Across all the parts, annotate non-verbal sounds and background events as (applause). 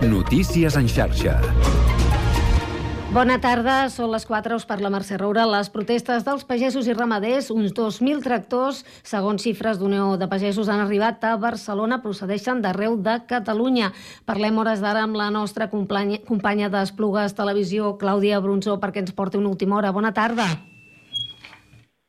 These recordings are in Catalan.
Notícies en xarxa. Bona tarda, són les 4, us parla Mercè Roura. Les protestes dels pagesos i ramaders, uns 2.000 tractors, segons xifres d'Unió de Pagesos, han arribat a Barcelona, procedeixen d'arreu de Catalunya. Parlem hores d'ara amb la nostra companya, companya d'Esplugues Televisió, Clàudia Brunzó, perquè ens porti una última hora. Bona tarda.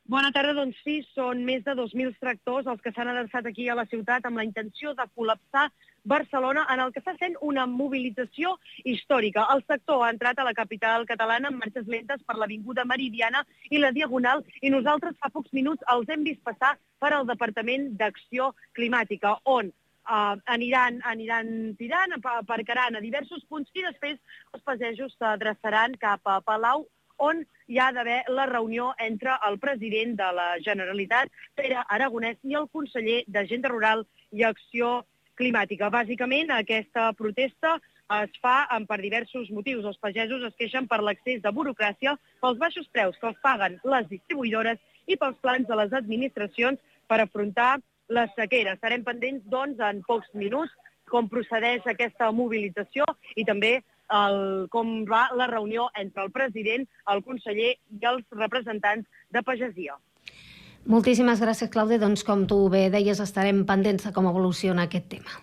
Bona tarda, doncs sí, són més de 2.000 tractors els que s'han avançat aquí a la ciutat amb la intenció de col·lapsar Barcelona, en el que està sent una mobilització històrica. El sector ha entrat a la capital catalana amb marxes lentes per l'Avinguda Meridiana i la Diagonal i nosaltres fa pocs minuts els hem vist passar per al Departament d'Acció Climàtica, on uh, aniran, aniran tirant, aparcaran a diversos punts i després els passejos s'adreçaran cap a Palau on hi ha d'haver la reunió entre el president de la Generalitat, Pere Aragonès, i el conseller d'Agenda Rural i Acció climàtica. Bàsicament, aquesta protesta es fa per diversos motius. Els pagesos es queixen per l'accés de burocràcia, pels baixos preus que els paguen les distribuïdores i pels plans de les administracions per afrontar la sequera. Estarem pendents, doncs, en pocs minuts com procedeix aquesta mobilització i també el, com va la reunió entre el president, el conseller i els representants de pagesia. Moltíssimes gràcies, Clàudia. Doncs, com tu bé deies, estarem pendents de com evoluciona aquest tema.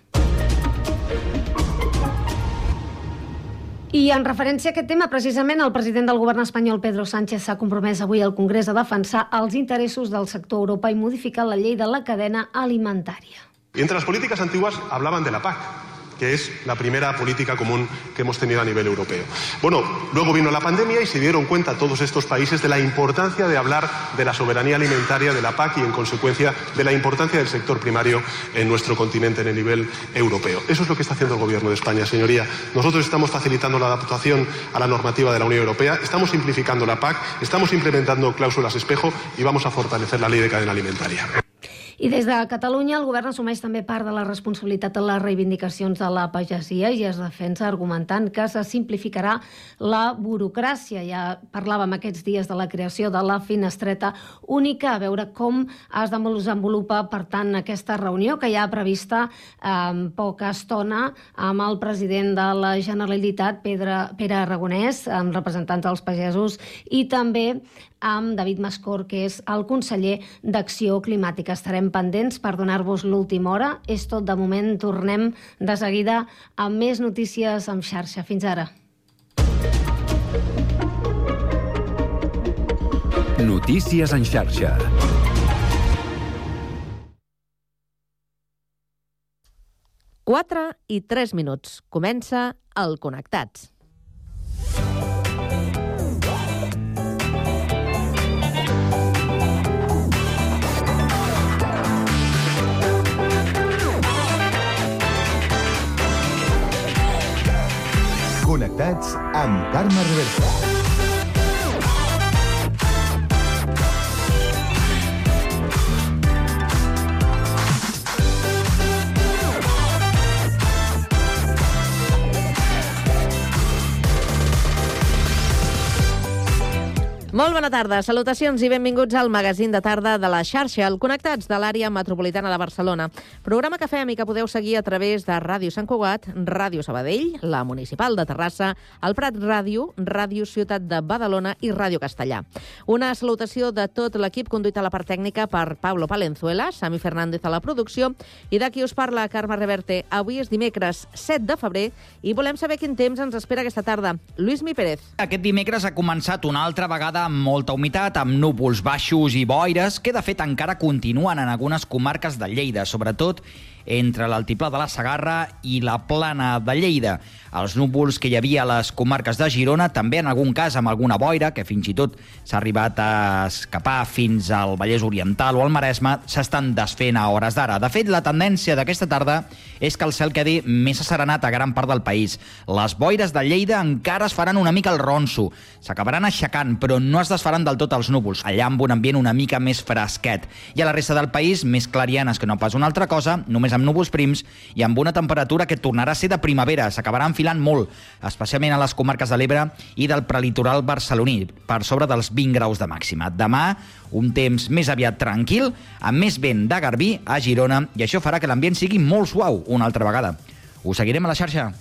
I en referència a aquest tema, precisament el president del govern espanyol, Pedro Sánchez, s'ha compromès avui al Congrés a defensar els interessos del sector Europa i modificar la llei de la cadena alimentària. Entre las políticas antiguas hablaban de la PAC, que es la primera política común que hemos tenido a nivel europeo. Bueno, luego vino la pandemia y se dieron cuenta todos estos países de la importancia de hablar de la soberanía alimentaria de la PAC y, en consecuencia, de la importancia del sector primario en nuestro continente en el nivel europeo. Eso es lo que está haciendo el Gobierno de España, señoría. Nosotros estamos facilitando la adaptación a la normativa de la Unión Europea, estamos simplificando la PAC, estamos implementando cláusulas espejo y vamos a fortalecer la ley de cadena alimentaria. I des de Catalunya el govern assumeix també part de la responsabilitat de les reivindicacions de la pagesia i es defensa argumentant que se simplificarà la burocràcia. Ja parlàvem aquests dies de la creació de la finestreta única, a veure com es desenvolupa, per tant, aquesta reunió que ja ha prevista en eh, poca estona amb el president de la Generalitat, Pedre, Pere Aragonès, amb representants dels pagesos i també amb David Mascor, que és el conseller d'Acció Climàtica. Estarem pendents per donar-vos l'última hora. És tot de moment. Tornem de seguida amb més notícies en xarxa. Fins ara. Notícies en xarxa. Quatre i tres minuts. Comença el Connectats. Connectats amb Carme Reversa. Molt bona tarda, salutacions i benvinguts al magazín de tarda de la xarxa, el Connectats de l'àrea metropolitana de Barcelona. Programa que fem i que podeu seguir a través de Ràdio Sant Cugat, Ràdio Sabadell, la Municipal de Terrassa, el Prat Ràdio, Ràdio Ciutat de Badalona i Ràdio Castellà. Una salutació de tot l'equip conduït a la part tècnica per Pablo Palenzuela, Sami Fernández a la producció i de qui us parla Carme Reverte. Avui és dimecres 7 de febrer i volem saber quin temps ens espera aquesta tarda. Lluís Mi Pérez. Aquest dimecres ha començat una altra vegada amb molta humitat, amb núvols baixos i boires, que de fet encara continuen en algunes comarques de Lleida, sobretot entre l'altiplà de la Sagarra i la plana de Lleida. Els núvols que hi havia a les comarques de Girona, també en algun cas amb alguna boira, que fins i tot s'ha arribat a escapar fins al Vallès Oriental o al Maresme, s'estan desfent a hores d'ara. De fet, la tendència d'aquesta tarda és que el cel quedi més asserenat a gran part del país. Les boires de Lleida encara es faran una mica el ronso. S'acabaran aixecant, però no es desfaran del tot els núvols, allà amb un ambient una mica més fresquet. I a la resta del país, més clarianes que no pas una altra cosa, només amb núvols prims i amb una temperatura que tornarà a ser de primavera. S'acabarà enfilant molt, especialment a les comarques de l'Ebre i del prelitoral barceloní, per sobre dels 20 graus de màxima. Demà, un temps més aviat tranquil, amb més vent de Garbí a Girona, i això farà que l'ambient sigui molt suau una altra vegada. Us seguirem a la xarxa.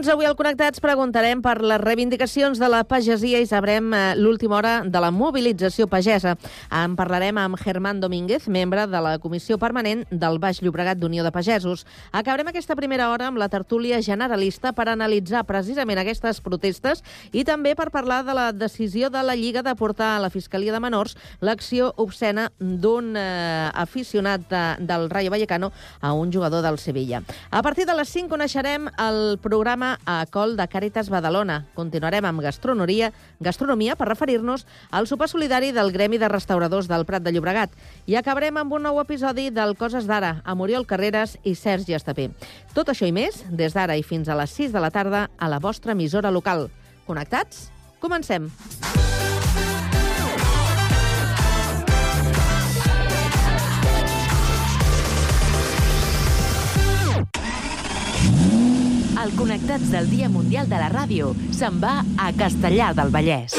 Doncs, avui al Connectats preguntarem per les reivindicacions de la pagesia i sabrem eh, l'última hora de la mobilització pagesa. En parlarem amb Germán Domínguez, membre de la Comissió Permanent del Baix Llobregat d'Unió de Pagesos. Acabarem aquesta primera hora amb la tertúlia generalista per analitzar precisament aquestes protestes i també per parlar de la decisió de la Lliga de portar a la Fiscalia de Menors l'acció obscena d'un eh, aficionat de, del Rayo Vallecano a un jugador del Sevilla. A partir de les 5 coneixerem el programa a Col de Càritas Badalona. Continuarem amb gastronomia, gastronomia per referir-nos al sopar solidari del Gremi de Restauradors del Prat de Llobregat. I acabarem amb un nou episodi del Coses d'Ara, amb Oriol Carreras i Sergi Estapé. Tot això i més, des d'ara i fins a les 6 de la tarda, a la vostra emissora local. Connectats? Comencem. El Connectats del Dia Mundial de la Ràdio se'n va a Castellar del Vallès.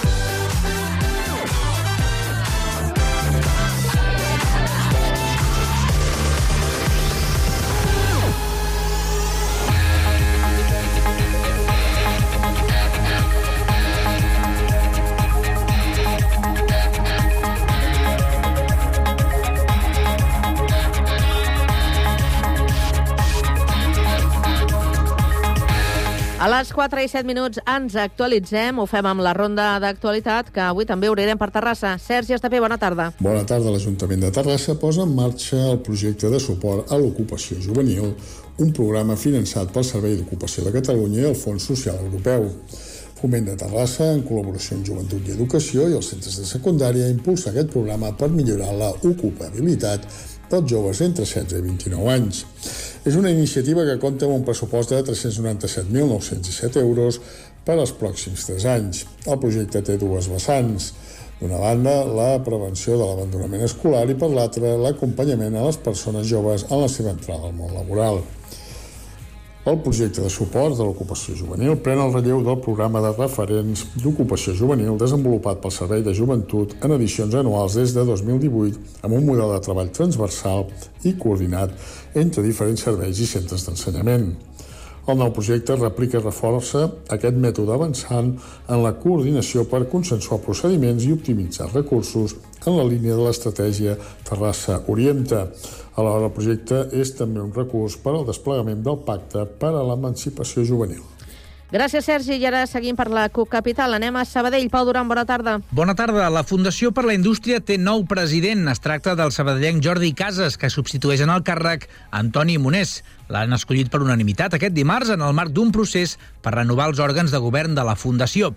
A les 4 i 7 minuts ens actualitzem, ho fem amb la ronda d'actualitat, que avui també obrirem per Terrassa. Sergi Estapé, bona tarda. Bona tarda. L'Ajuntament de Terrassa posa en marxa el projecte de suport a l'ocupació juvenil, un programa finançat pel Servei d'Ocupació de Catalunya i el Fons Social Europeu. Foment de Terrassa, en col·laboració amb Joventut i Educació i els centres de secundària, impulsa aquest programa per millorar la ocupabilitat dels joves entre 16 i 29 anys. És una iniciativa que compta amb un pressupost de 397.907 euros per als pròxims 3 anys. El projecte té dues vessants. D'una banda, la prevenció de l'abandonament escolar i per l'altra, l'acompanyament a les persones joves en la seva entrada al món laboral. El projecte de suport de l'ocupació juvenil pren el relleu del programa de referents d'ocupació juvenil desenvolupat pel Servei de Joventut en edicions anuals des de 2018 amb un model de treball transversal i coordinat entre diferents serveis i centres d'ensenyament. El nou projecte replica i reforça aquest mètode avançant en la coordinació per consensuar procediments i optimitzar recursos en la línia de l'estratègia Terrassa Orienta. Alhora, el projecte és també un recurs per al desplegament del Pacte per a l'Emancipació Juvenil. Gràcies, Sergi. I ara seguim per la CUP Capital. Anem a Sabadell. Pau Duran, bona tarda. Bona tarda. La Fundació per la Indústria té nou president. Es tracta del sabadellenc Jordi Casas, que substitueix en el càrrec Antoni Monés. L'han escollit per unanimitat aquest dimarts en el marc d'un procés per renovar els òrgans de govern de la Fundació.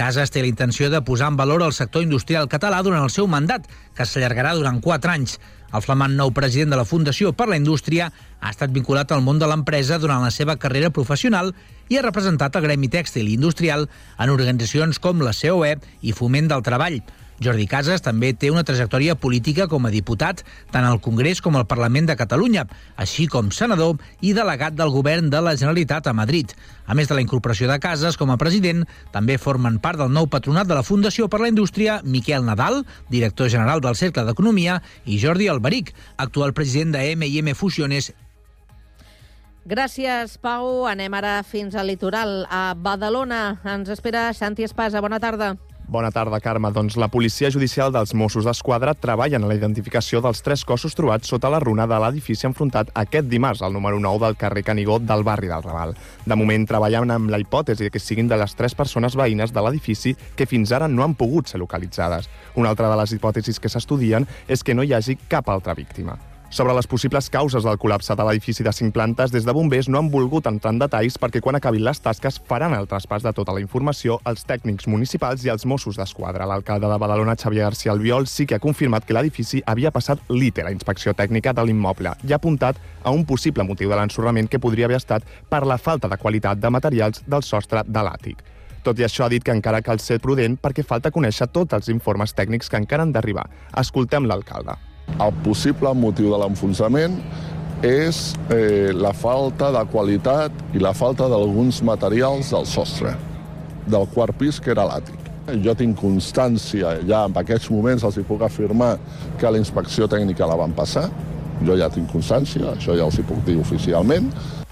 Casas té la intenció de posar en valor el sector industrial català durant el seu mandat, que s'allargarà durant quatre anys. El flamant nou president de la Fundació per la Indústria ha estat vinculat al món de l'empresa durant la seva carrera professional i ha representat el gremi tèxtil i industrial en organitzacions com la COE i Foment del Treball. Jordi Casas també té una trajectòria política com a diputat tant al Congrés com al Parlament de Catalunya, així com senador i delegat del govern de la Generalitat a Madrid. A més de la incorporació de Casas com a president, també formen part del nou patronat de la Fundació per la Indústria Miquel Nadal, director general del Cercle d'Economia, i Jordi Alberic, actual president de M&M Fusiones Gràcies, Pau. Anem ara fins al litoral, a Badalona. Ens espera Santi Espasa. Bona tarda. Bona tarda, Carme. Doncs la policia judicial dels Mossos d'Esquadra treballa en la identificació dels tres cossos trobats sota la runa de l'edifici enfrontat aquest dimarts al número 9 del carrer Canigó del barri del Raval. De moment treballen amb la hipòtesi que siguin de les tres persones veïnes de l'edifici que fins ara no han pogut ser localitzades. Una altra de les hipòtesis que s'estudien és que no hi hagi cap altra víctima. Sobre les possibles causes del col·lapse de l'edifici de cinc plantes, des de bombers no han volgut entrar en detalls perquè quan acabin les tasques faran el traspàs de tota la informació als tècnics municipals i als Mossos d'Esquadra. L'alcalde de Badalona, Xavier García Albiol, sí que ha confirmat que l'edifici havia passat l'ITE, la inspecció tècnica de l'immoble, i ha apuntat a un possible motiu de l'ensorrament que podria haver estat per la falta de qualitat de materials del sostre de l'àtic. Tot i això, ha dit que encara cal ser prudent perquè falta conèixer tots els informes tècnics que encara han d'arribar. Escoltem l'alcalde. El possible motiu de l'enfonsament és eh, la falta de qualitat i la falta d'alguns materials del sostre, del quart pis, que era l'àtic. Jo tinc constància, ja en aquests moments els hi puc afirmar que la inspecció tècnica la van passar, jo ja tinc constància, això ja els hi puc dir oficialment,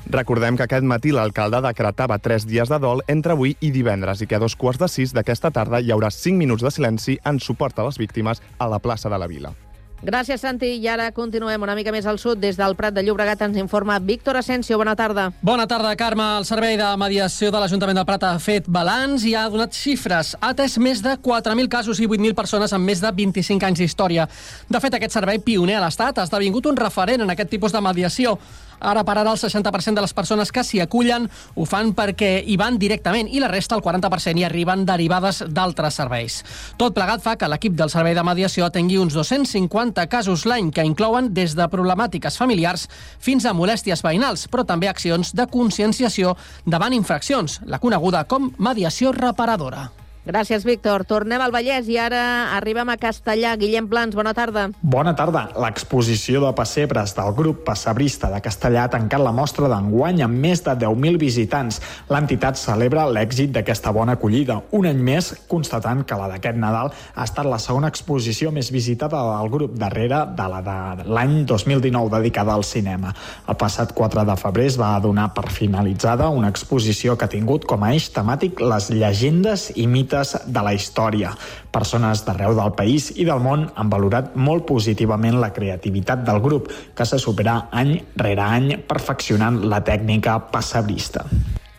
Recordem que aquest matí l'alcalde decretava tres dies de dol entre avui i divendres i que a dos quarts de sis d'aquesta tarda hi haurà cinc minuts de silenci en suport a les víctimes a la plaça de la Vila. Gràcies, Santi. I ara continuem una mica més al sud. Des del Prat de Llobregat ens informa Víctor Asensio. Bona tarda. Bona tarda, Carme. El Servei de Mediació de l'Ajuntament del Prat ha fet balanç i ha donat xifres. Ha atès més de 4.000 casos i 8.000 persones amb més de 25 anys d'història. De fet, aquest servei pioner a l'Estat ha esdevingut un referent en aquest tipus de mediació. Ara per ara el 60% de les persones que s'hi acullen ho fan perquè hi van directament i la resta, el 40%, hi arriben derivades d'altres serveis. Tot plegat fa que l'equip del Servei de Mediació atengui uns 250 casos l'any que inclouen des de problemàtiques familiars fins a molèsties veïnals, però també accions de conscienciació davant infraccions, la coneguda com mediació reparadora. Gràcies, Víctor. Tornem al Vallès i ara arribem a Castellà. Guillem Plans, bona tarda. Bona tarda. L'exposició de pessebres del grup Passebrista de Castellà ha tancat la mostra d'enguany amb més de 10.000 visitants. L'entitat celebra l'èxit d'aquesta bona acollida, un any més constatant que la d'aquest Nadal ha estat la segona exposició més visitada del grup darrere de la de l'any 2019 dedicada al cinema. El passat 4 de febrer es va donar per finalitzada una exposició que ha tingut com a eix temàtic les llegendes i mites de la història. Persones d'arreu del país i del món han valorat molt positivament la creativitat del grup, que se supera any rere any perfeccionant la tècnica passabrista.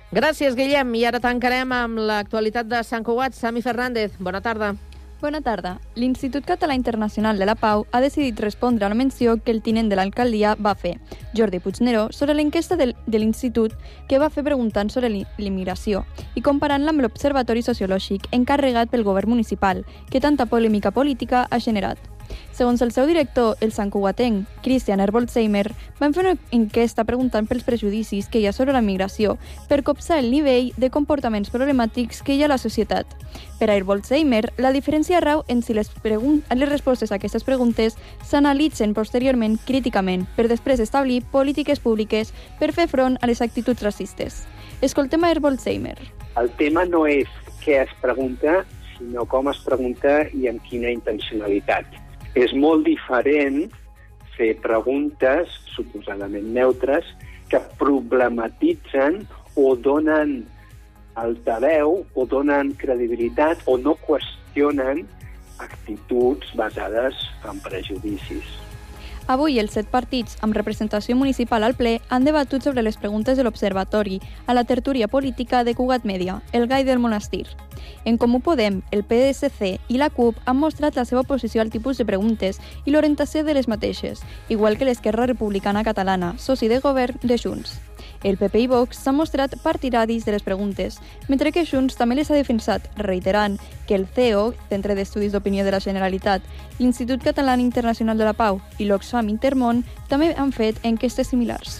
Gràcies, Guillem. I ara tancarem amb l'actualitat de Sant Cugat. Sami Fernández, bona tarda. Bona tarda. L'Institut Català Internacional de la Pau ha decidit respondre a la menció que el tinent de l'alcaldia va fer, Jordi Puigneró, sobre l'enquesta de l'Institut que va fer preguntant sobre l'immigració i comparant-la amb l'Observatori Sociològic encarregat pel govern municipal, que tanta polèmica política ha generat. Segons el seu director, el santcugatenc, Christian Herbolzheimer, van fer una enquesta preguntant pels prejudicis que hi ha sobre la migració per copsar el nivell de comportaments problemàtics que hi ha a la societat. Per a Herbolzheimer, la diferència rau en si les, les respostes a aquestes preguntes s'analitzen posteriorment críticament per després establir polítiques públiques per fer front a les actituds racistes. Escoltem a Herbolzheimer. El tema no és què es pregunta, sinó com es pregunta i amb quina intencionalitat és molt diferent fer preguntes suposadament neutres que problematitzen o donen altaveu o donen credibilitat o no qüestionen actituds basades en prejudicis. Avui, els set partits amb representació municipal al ple han debatut sobre les preguntes de l'Observatori a la tertúria política de Cugat Mèdia, el gai del monestir. En Comú Podem, el PSC i la CUP han mostrat la seva oposició al tipus de preguntes i l'orientació de les mateixes, igual que l'Esquerra Republicana Catalana, soci de govern de Junts. El PP i Vox s'han mostrat partidaris de les preguntes, mentre que Junts també les ha defensat, reiterant que el CEO, Centre d'Estudis d'Opinió de la Generalitat, l'Institut Català Internacional de la Pau i l'Oxfam Intermón també han fet enquestes similars.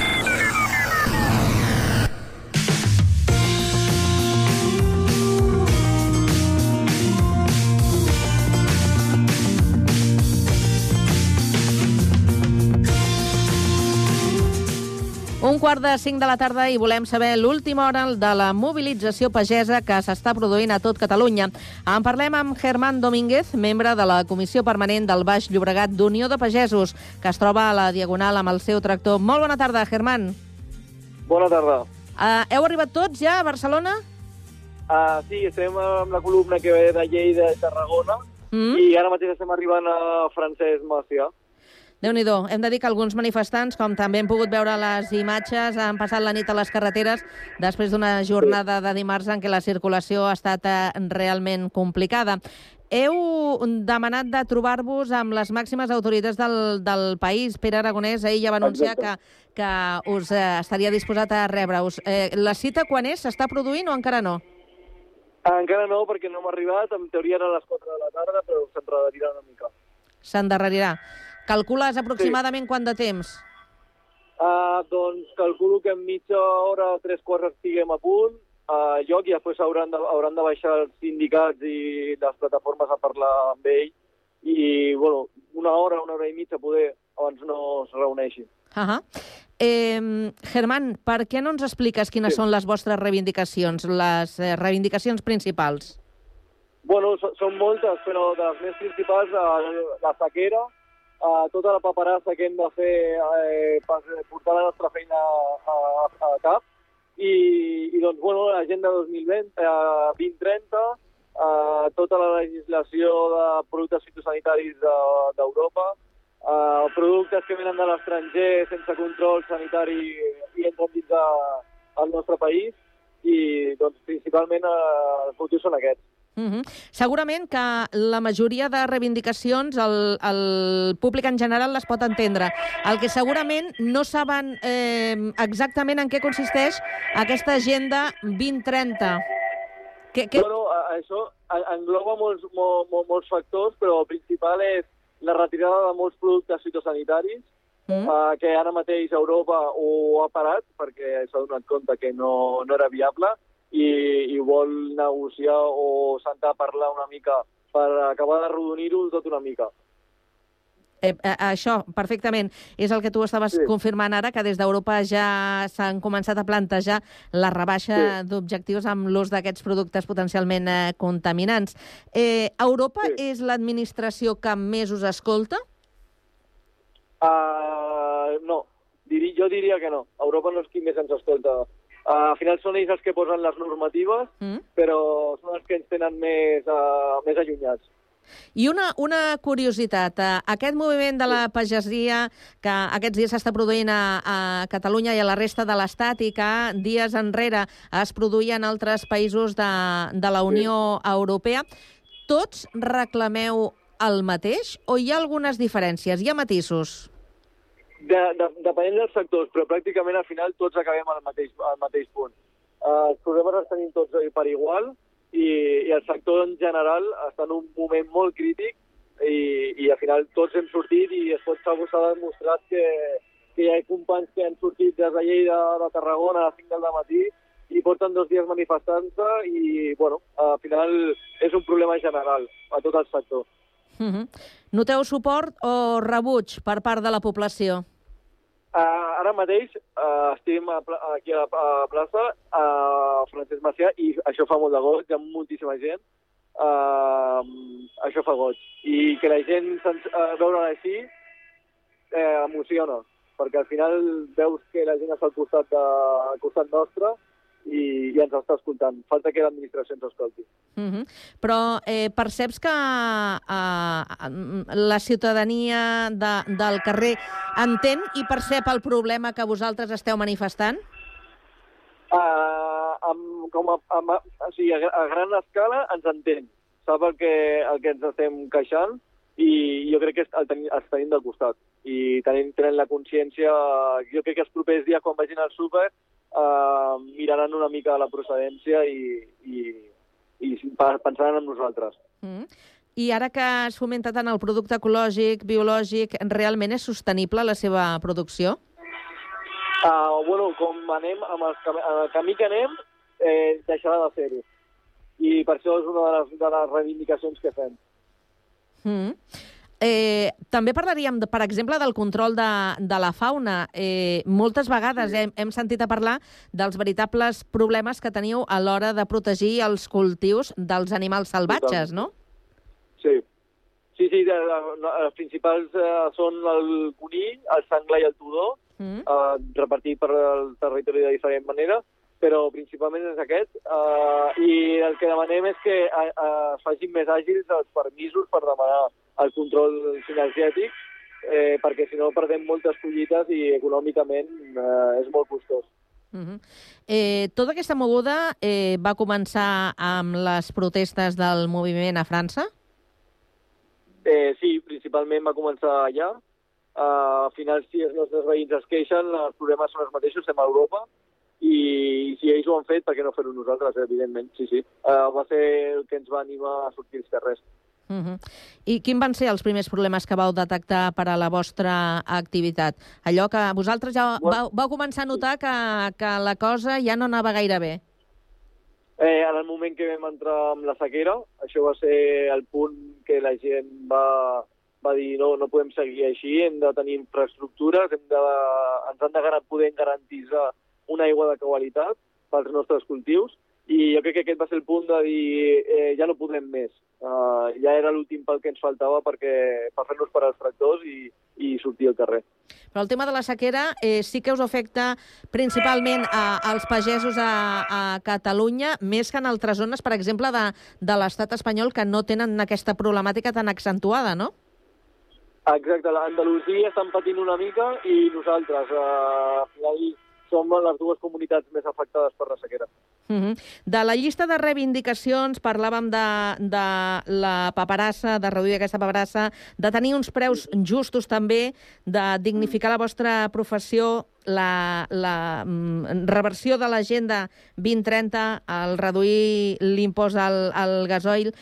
Quart de cinc de la tarda i volem saber l'última hora de la mobilització pagesa que s'està produint a tot Catalunya. En parlem amb Germán Domínguez, membre de la Comissió Permanent del Baix Llobregat d'Unió de Pagesos, que es troba a la Diagonal amb el seu tractor. Molt bona tarda, Germán. Bona tarda. Uh, heu arribat tots ja a Barcelona? Uh, sí, estem amb la columna que ve de Lleida i Tarragona mm. i ara mateix estem arribant a Francesc Macià déu nhi Hem de dir que alguns manifestants, com també hem pogut veure les imatges, han passat la nit a les carreteres després d'una jornada de dimarts en què la circulació ha estat eh, realment complicada. Heu demanat de trobar-vos amb les màximes autoritats del, del país. Pere Aragonès ahir ja va anunciar que, que us eh, estaria disposat a rebre-us. Eh, la cita quan és? S'està produint o encara no? Encara no, perquè no hem arribat. En teoria era a les 4 de la tarda, però s'enredarirà una mica. S'endarrerirà. Calcules aproximadament sí. quant de temps? Uh, doncs calculo que en mitja hora, tres quarts, estiguem a punt a lloc i després hauran de, hauran de baixar els sindicats i les plataformes a parlar amb ell i, bueno, una hora, una hora i mitja poder abans no es reuneixin. Uh -huh. eh, Germán, per què no ens expliques quines sí. són les vostres reivindicacions, les eh, reivindicacions principals? Bueno, són moltes, però de les més principals, eh, la sequera, uh, tota la paperassa que hem de fer eh, per portar la nostra feina a, a, a cap. I, i doncs, bueno, l'agenda 2020, eh, 2030, eh, tota la legislació de productes fitosanitaris d'Europa, de, eh, productes que venen de l'estranger sense control sanitari i entren dins del nostre país, i doncs, principalment eh, els motius són aquests. Uh -huh. Segurament que la majoria de reivindicacions el, el públic en general les pot entendre. El que segurament no saben eh, exactament en què consisteix aquesta agenda 2030. Que, que... Bueno, això engloba molts, mol, mol, molts factors, però el principal és la retirada de molts productes fitosanitaris, mm. eh, que ara mateix Europa ho ha parat perquè s'ha donat compte que no, no era viable, i, i vol negociar o sentar a parlar una mica per acabar de rodonir-ho tot una mica. Eh, eh, això, perfectament. És el que tu estaves sí. confirmant ara, que des d'Europa ja s'han començat a plantejar la rebaixa sí. d'objectius amb l'ús d'aquests productes potencialment eh, contaminants. Eh, Europa sí. és l'administració que més us escolta? Uh, no, Diri, jo diria que no. Europa no és qui més ens escolta Uh, al final són ells els que posen les normatives, mm. però són els que ens tenen més, uh, més allunyats. I una, una curiositat, uh, aquest moviment de la pagesia que aquests dies s'està produint a, a Catalunya i a la resta de l'Estat i que dies enrere es produïa en altres països de, de la Unió. Europea, tots reclameu el mateix o hi ha algunes diferències? Hi ha matisos? De, de, depenent dels sectors, però pràcticament al final tots acabem al mateix, al mateix punt. Uh, els problemes els tenim tots per igual i, i el sector en general està en un moment molt crític i, i al final tots hem sortit i es pot s'ha demostrat que, que hi ha companys que han sortit des de Lleida de Tarragona a les 5 del matí i porten dos dies manifestant-se i, bueno, al final és un problema general a tot el sector. Uh -huh. Noteu suport o rebuig per part de la població? Uh, ara mateix uh, estem aquí a la a plaça, a Francesc Macià, i això fa molt de goig, hi ha moltíssima gent. Uh, això fa goig. I que la gent uh, veure així eh, emociona, perquè al final veus que la gent està al costat, de, al costat nostre i, i ens està escoltant. Falta que l'administració ens escolti. Uh -huh. Però eh, perceps que eh, la ciutadania de, del carrer entén i percep el problema que vosaltres esteu manifestant? Uh, amb, com a, amb, o sigui, a, a gran escala ens entén. Sap el que, el que ens estem queixant i jo crec que el tenim, els tenim del costat. I tenim, tenen la consciència... Jo crec que els propers dies, quan vagin al súper, eh, miraran una mica la procedència i, i, i pensaran en nosaltres. Mm. I ara que es fomenta tant el producte ecològic, biològic, realment és sostenible la seva producció? Uh, bueno, com anem, amb el, camí, el camí que anem, eh, deixarà de fer-ho. I per això és una de les, de les reivindicacions que fem. Mm. Eh, també parlaríem, de, per exemple, del control de, de la fauna. Eh, moltes vegades hem, hem sentit a parlar dels veritables problemes que teniu a l'hora de protegir els cultius dels animals salvatges, no? Sí. Sí, sí, de, de, de, els principals eh, són el conill, el senglar i el tudor, Mm. eh, repartit per el territori de diferent manera, però principalment és aquest. Eh, I el que demanem és que eh, es facin més àgils els permisos per demanar el control sinergètic, eh, perquè si no perdem moltes collites i econòmicament eh, és molt costós. Uh -huh. eh, tota aquesta moguda eh, va començar amb les protestes del moviment a França? Eh, sí, principalment va començar allà. Uh, al final, si els nostres veïns es queixen, els problemes són els mateixos, estem a Europa, i si ells ho han fet, per què no fer-ho nosaltres, evidentment, sí, sí. Uh, va ser el que ens va animar a sortir als carrers. Uh -huh. I quins van ser els primers problemes que vau detectar per a la vostra activitat? Allò que vosaltres ja vau, vau començar a notar que, que la cosa ja no anava gaire bé. Eh, en el moment que vam entrar amb la sequera, això va ser el punt que la gent va, va dir no, no podem seguir així, hem de tenir infraestructures, hem de, ens han de poder garantitzar una aigua de qualitat pels nostres cultius, i jo crec que aquest va ser el punt de dir eh, ja no podem més. Uh, ja era l'últim pal que ens faltava perquè, per fer-nos parar els tractors i, i sortir al carrer. Però el tema de la sequera eh, sí que us afecta principalment a, als pagesos a, a Catalunya, més que en altres zones, per exemple, de, de l'estat espanyol, que no tenen aquesta problemàtica tan accentuada, no? Exacte, l'Andalusia estan patint una mica i nosaltres, eh, al final, som les dues comunitats més afectades per la sequera. Uh -huh. De la llista de reivindicacions parlàvem de, de la paperassa, de reduir aquesta paperassa, de tenir uns preus justos també, de dignificar la vostra professió, la, la mm, reversió de l'agenda 2030, el reduir l'impost al, al gasoil,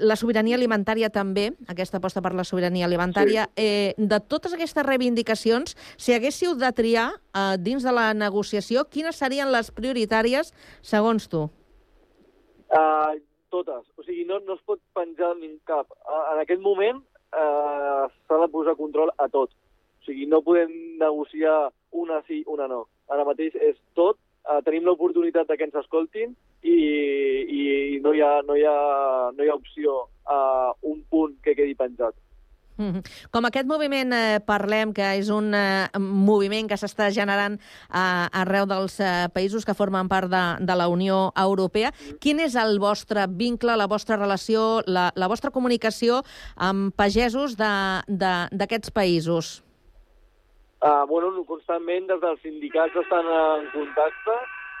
la sobirania alimentària també, aquesta aposta per la sobirania alimentària. Sí. Eh, de totes aquestes reivindicacions, si haguéssiu de triar eh, dins de la negociació, quines serien les prioritàries segons tu? Uh, totes. O sigui, no, no es pot penjar ni cap. Uh, en aquest moment uh, s'ha de posar control a tot. O sigui, no podem negociar una sí, una no. Ara mateix és tot. Uh, tenim l'oportunitat de que ens escoltin i, i no, hi ha, no, hi ha, no hi ha opció a uh, un punt que quedi penjat. Mhm. Com aquest moviment eh, Parlem, que és un eh, moviment que s'està generant eh, arreu dels eh, països que formen part de, de la Unió Europea, quin és el vostre vincle, la vostra relació, la, la vostra comunicació amb pagesos d'aquests països? Uh, bueno, constantment des dels sindicats estan en contacte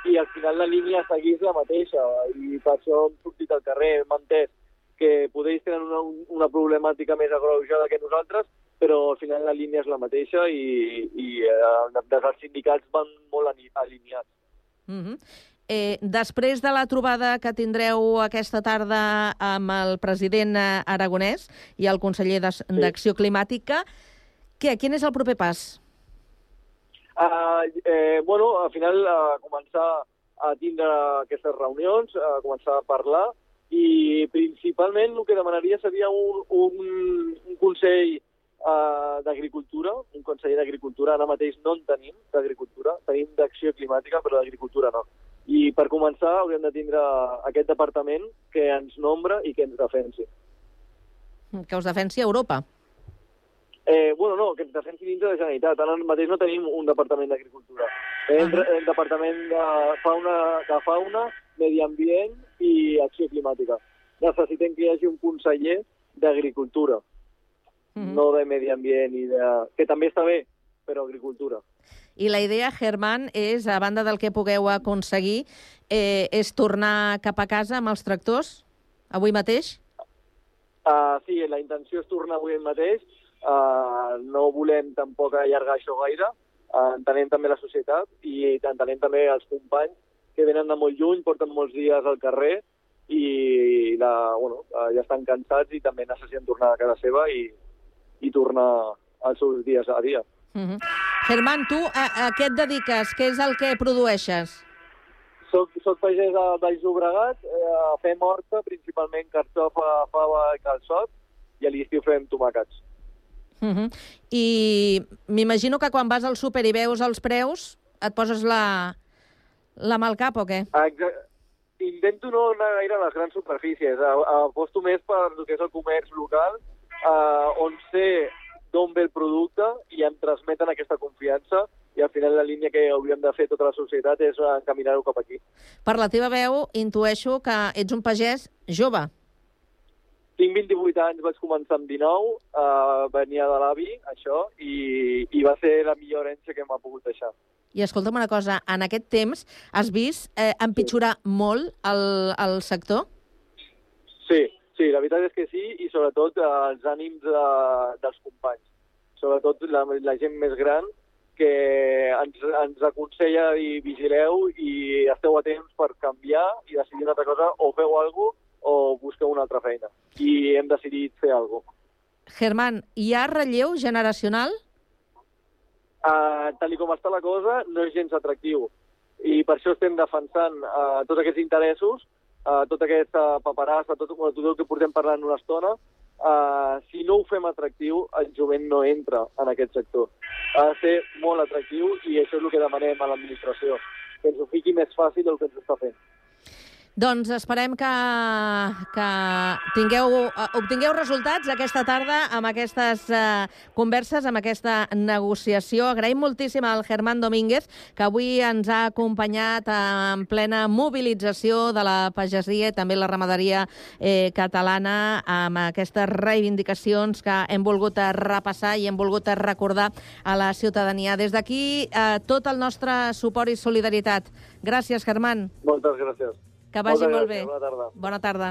i al final la línia a seguir és la mateixa i per això hem sortit al carrer, hem entès que podeu tenen una, una problemàtica més agreujada que nosaltres, però al final la línia és la mateixa i, i eh, des dels sindicats van molt ali- alineats. Mm -hmm. eh, després de la trobada que tindreu aquesta tarda amb el president eh, aragonès i el conseller d'Acció Climàtica, què, quin és el proper pas? Uh, eh, bueno, al final uh, començar a tindre aquestes reunions, a començar a parlar i principalment el que demanaria seria un, un, un consell uh, d'agricultura, un conseller d'agricultura, ara mateix no en tenim d'agricultura, tenim d'acció climàtica però d'agricultura no. I per començar hauríem de tindre aquest departament que ens nombra i que ens defensi. Que us defensi Europa. Eh, bueno, no, que ens defensi dintre de la Generalitat. Ara mateix no tenim un departament d'agricultura. Tenim -huh. el departament de fauna, de fauna, medi ambient i acció climàtica. Necessitem que hi hagi un conseller d'agricultura, uh -huh. no de medi ambient i de... que també està bé, però agricultura. I la idea, Germán, és, a banda del que pugueu aconseguir, eh, és tornar cap a casa amb els tractors, avui mateix? Uh, sí, la intenció és tornar avui mateix. Uh, no volem tampoc allargar això gaire. Uh, entenem també la societat i entenem també els companys que venen de molt lluny, porten molts dies al carrer i la, bueno, uh, ja estan cansats i també necessiten tornar a casa seva i, i tornar als seus dies a dia. Uh -huh. Germán, tu a, a què et dediques? Què és el que produeixes? Soc, soc pagès de Baix Llobregat, eh, fem horta, principalment carxofa, fava i calçot, i a l'estiu fem tomàquets. Uh -huh. I m'imagino que quan vas al súper i veus els preus, et poses la, la mà al cap o què? Exacte. Intento no anar gaire a les grans superfícies. Aposto més per el que és el comerç local, eh, on sé d'on ve el producte i em transmeten aquesta confiança i al final la línia que hauríem de fer tota la societat és encaminar-ho cap aquí. Per la teva veu, intueixo que ets un pagès jove. Tinc 28 anys, vaig començar amb 19, eh, venia de l'avi, això, i, i va ser la millor herència que m'ha pogut deixar. I escolta'm una cosa, en aquest temps has vist eh, empitjorar molt el, el sector? Sí, sí, la veritat és que sí, i sobretot eh, els ànims de, dels companys. Sobretot la, la gent més gran que ens, ens aconsella i vigileu i esteu a temps per canviar i decidir una altra cosa, o feu alguna cosa o busqueu una altra feina. I hem decidit fer alguna cosa. Germán, hi ha relleu generacional? Uh, tal com està la cosa, no és gens atractiu. I per això estem defensant uh, tots aquests interessos, uh, tota aquesta paperassa, tot, tot el que portem parlant una estona. Uh, si no ho fem atractiu, el jovent no entra en aquest sector. Ha de ser molt atractiu i això és el que demanem a l'administració, que ens ho fiqui més fàcil del que ens està fent. Doncs esperem que, que tingueu, eh, obtingueu resultats aquesta tarda amb aquestes eh, converses, amb aquesta negociació. Agraïm moltíssim al Germán Domínguez, que avui ens ha acompanyat en plena mobilització de la pagesia i també la ramaderia eh, catalana amb aquestes reivindicacions que hem volgut repassar i hem volgut recordar a la ciutadania. Des d'aquí, eh, tot el nostre suport i solidaritat. Gràcies, Germán. Moltes gràcies. Que vagi Moltes molt gràcies, bé. Bona tarda. Bona tarda.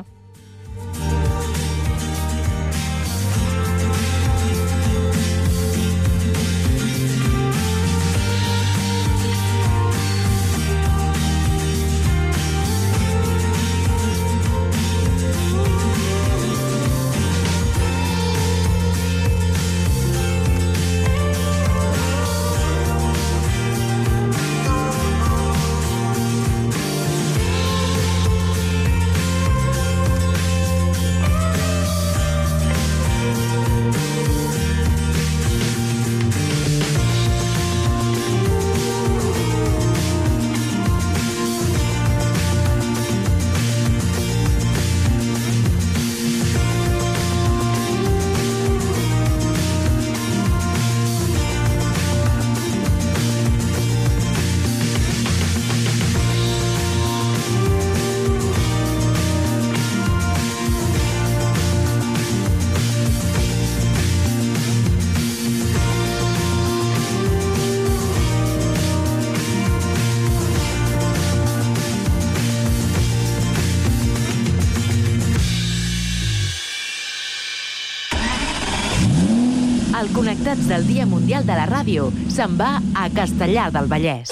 Connectats del Dia Mundial de la Ràdio se'n va a Castellar del Vallès.